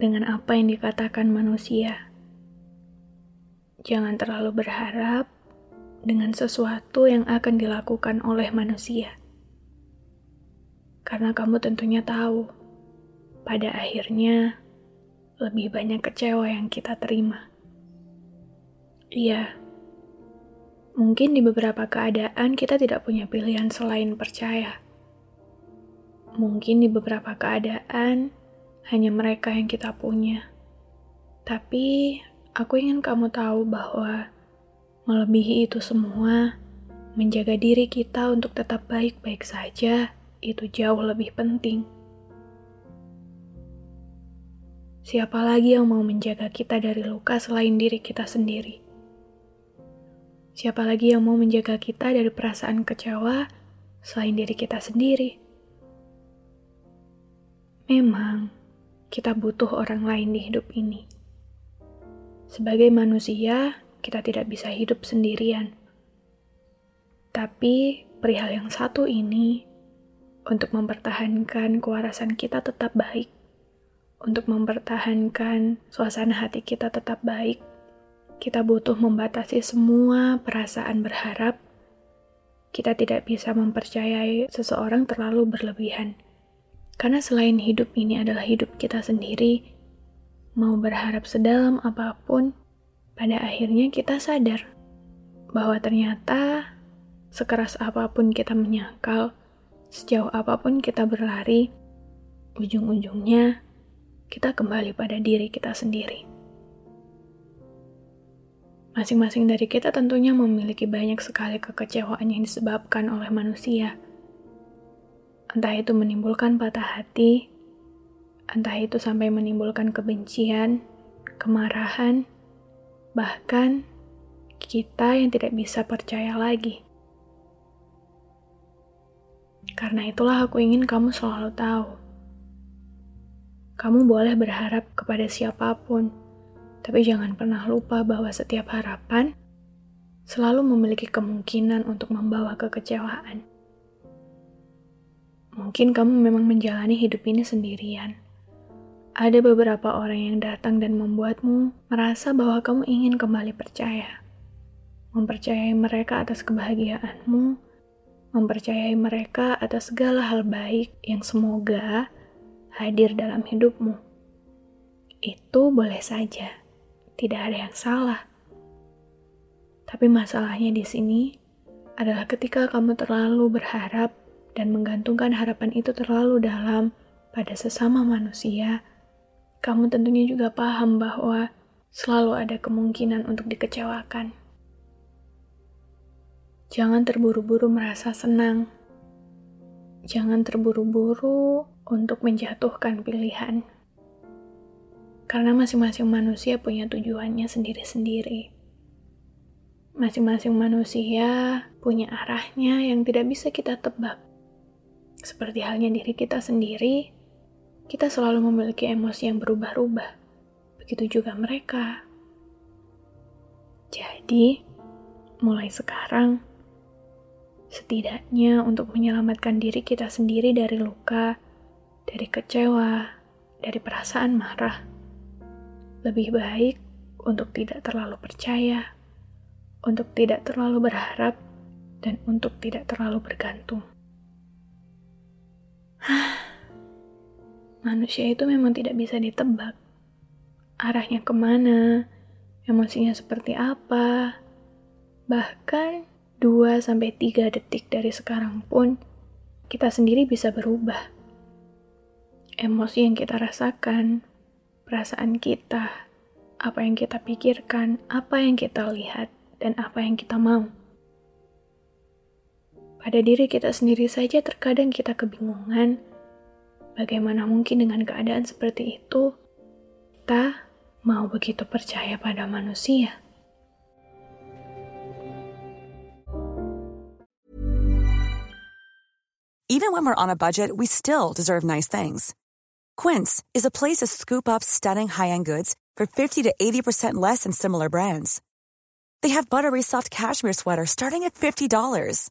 dengan apa yang dikatakan manusia. Jangan terlalu berharap dengan sesuatu yang akan dilakukan oleh manusia. Karena kamu tentunya tahu, pada akhirnya lebih banyak kecewa yang kita terima. Iya, mungkin di beberapa keadaan kita tidak punya pilihan selain percaya Mungkin di beberapa keadaan hanya mereka yang kita punya. Tapi aku ingin kamu tahu bahwa melebihi itu semua, menjaga diri kita untuk tetap baik-baik saja itu jauh lebih penting. Siapa lagi yang mau menjaga kita dari luka selain diri kita sendiri? Siapa lagi yang mau menjaga kita dari perasaan kecewa selain diri kita sendiri? Memang, kita butuh orang lain di hidup ini. Sebagai manusia, kita tidak bisa hidup sendirian. Tapi, perihal yang satu ini, untuk mempertahankan kewarasan kita tetap baik, untuk mempertahankan suasana hati kita tetap baik, kita butuh membatasi semua perasaan berharap. Kita tidak bisa mempercayai seseorang terlalu berlebihan karena selain hidup ini adalah hidup kita sendiri, mau berharap sedalam apa pun, pada akhirnya kita sadar bahwa ternyata sekeras apa pun kita menyangkal, sejauh apa pun kita berlari, ujung-ujungnya kita kembali pada diri kita sendiri. Masing-masing dari kita tentunya memiliki banyak sekali kekecewaan yang disebabkan oleh manusia Entah itu menimbulkan patah hati, entah itu sampai menimbulkan kebencian, kemarahan, bahkan kita yang tidak bisa percaya lagi. Karena itulah aku ingin kamu selalu tahu. Kamu boleh berharap kepada siapa pun, tapi jangan pernah lupa bahwa setiap harapan selalu memiliki kemungkinan untuk membawa kekecewaan. Mungkin kamu memang menjalani hidup ini sendirian. Ada beberapa orang yang datang dan membuatmu merasa bahwa kamu ingin kembali percaya. Mempercayai mereka atas kebahagiaanmu, mempercayai mereka atas segala hal baik yang semoga hadir dalam hidupmu. Itu boleh saja, tidak ada yang salah. Tapi masalahnya di sini adalah ketika kamu terlalu berharap dan menggantungkan harapan itu terlalu dalam pada sesama manusia, kamu tentunya juga paham bahwa selalu ada kemungkinan untuk dikecewakan. Jangan terburu-buru merasa senang. Jangan terburu-buru untuk menjatuhkan pilihan. Karena masing-masing manusia punya tujuannya sendiri-sendiri. Masing-masing manusia punya arahnya yang tidak bisa kita tebak. Seperti halnya diri kita sendiri, kita selalu memiliki emosi yang berubah-ubah. Begitu juga mereka. Jadi, mulai sekarang, setidaknya untuk menyelamatkan diri kita sendiri dari luka, dari kecewa, dari perasaan marah, lebih baik untuk tidak terlalu percaya, untuk tidak terlalu berharap, dan untuk tidak terlalu bergantung. Manusia itu memang tidak bisa ditebak. Arahnya ke mana, emosinya seperti apa, bahkan 2-3 detik dari sekarang pun, kita sendiri bisa berubah. Emosi yang kita rasakan, perasaan kita, apa yang kita pikirkan, apa yang kita lihat, dan apa yang kita mau. Pada diri kita sendiri saja terkadang kita kebingungan Bagaimana mungkin dengan keadaan seperti itu, kita mau begitu percaya pada manusia? Even when we're on a budget, we still deserve nice things. Quince is a place to scoop up stunning high-end goods for 50 to 80% less than similar brands. They have buttery soft cashmere sweaters starting at $50,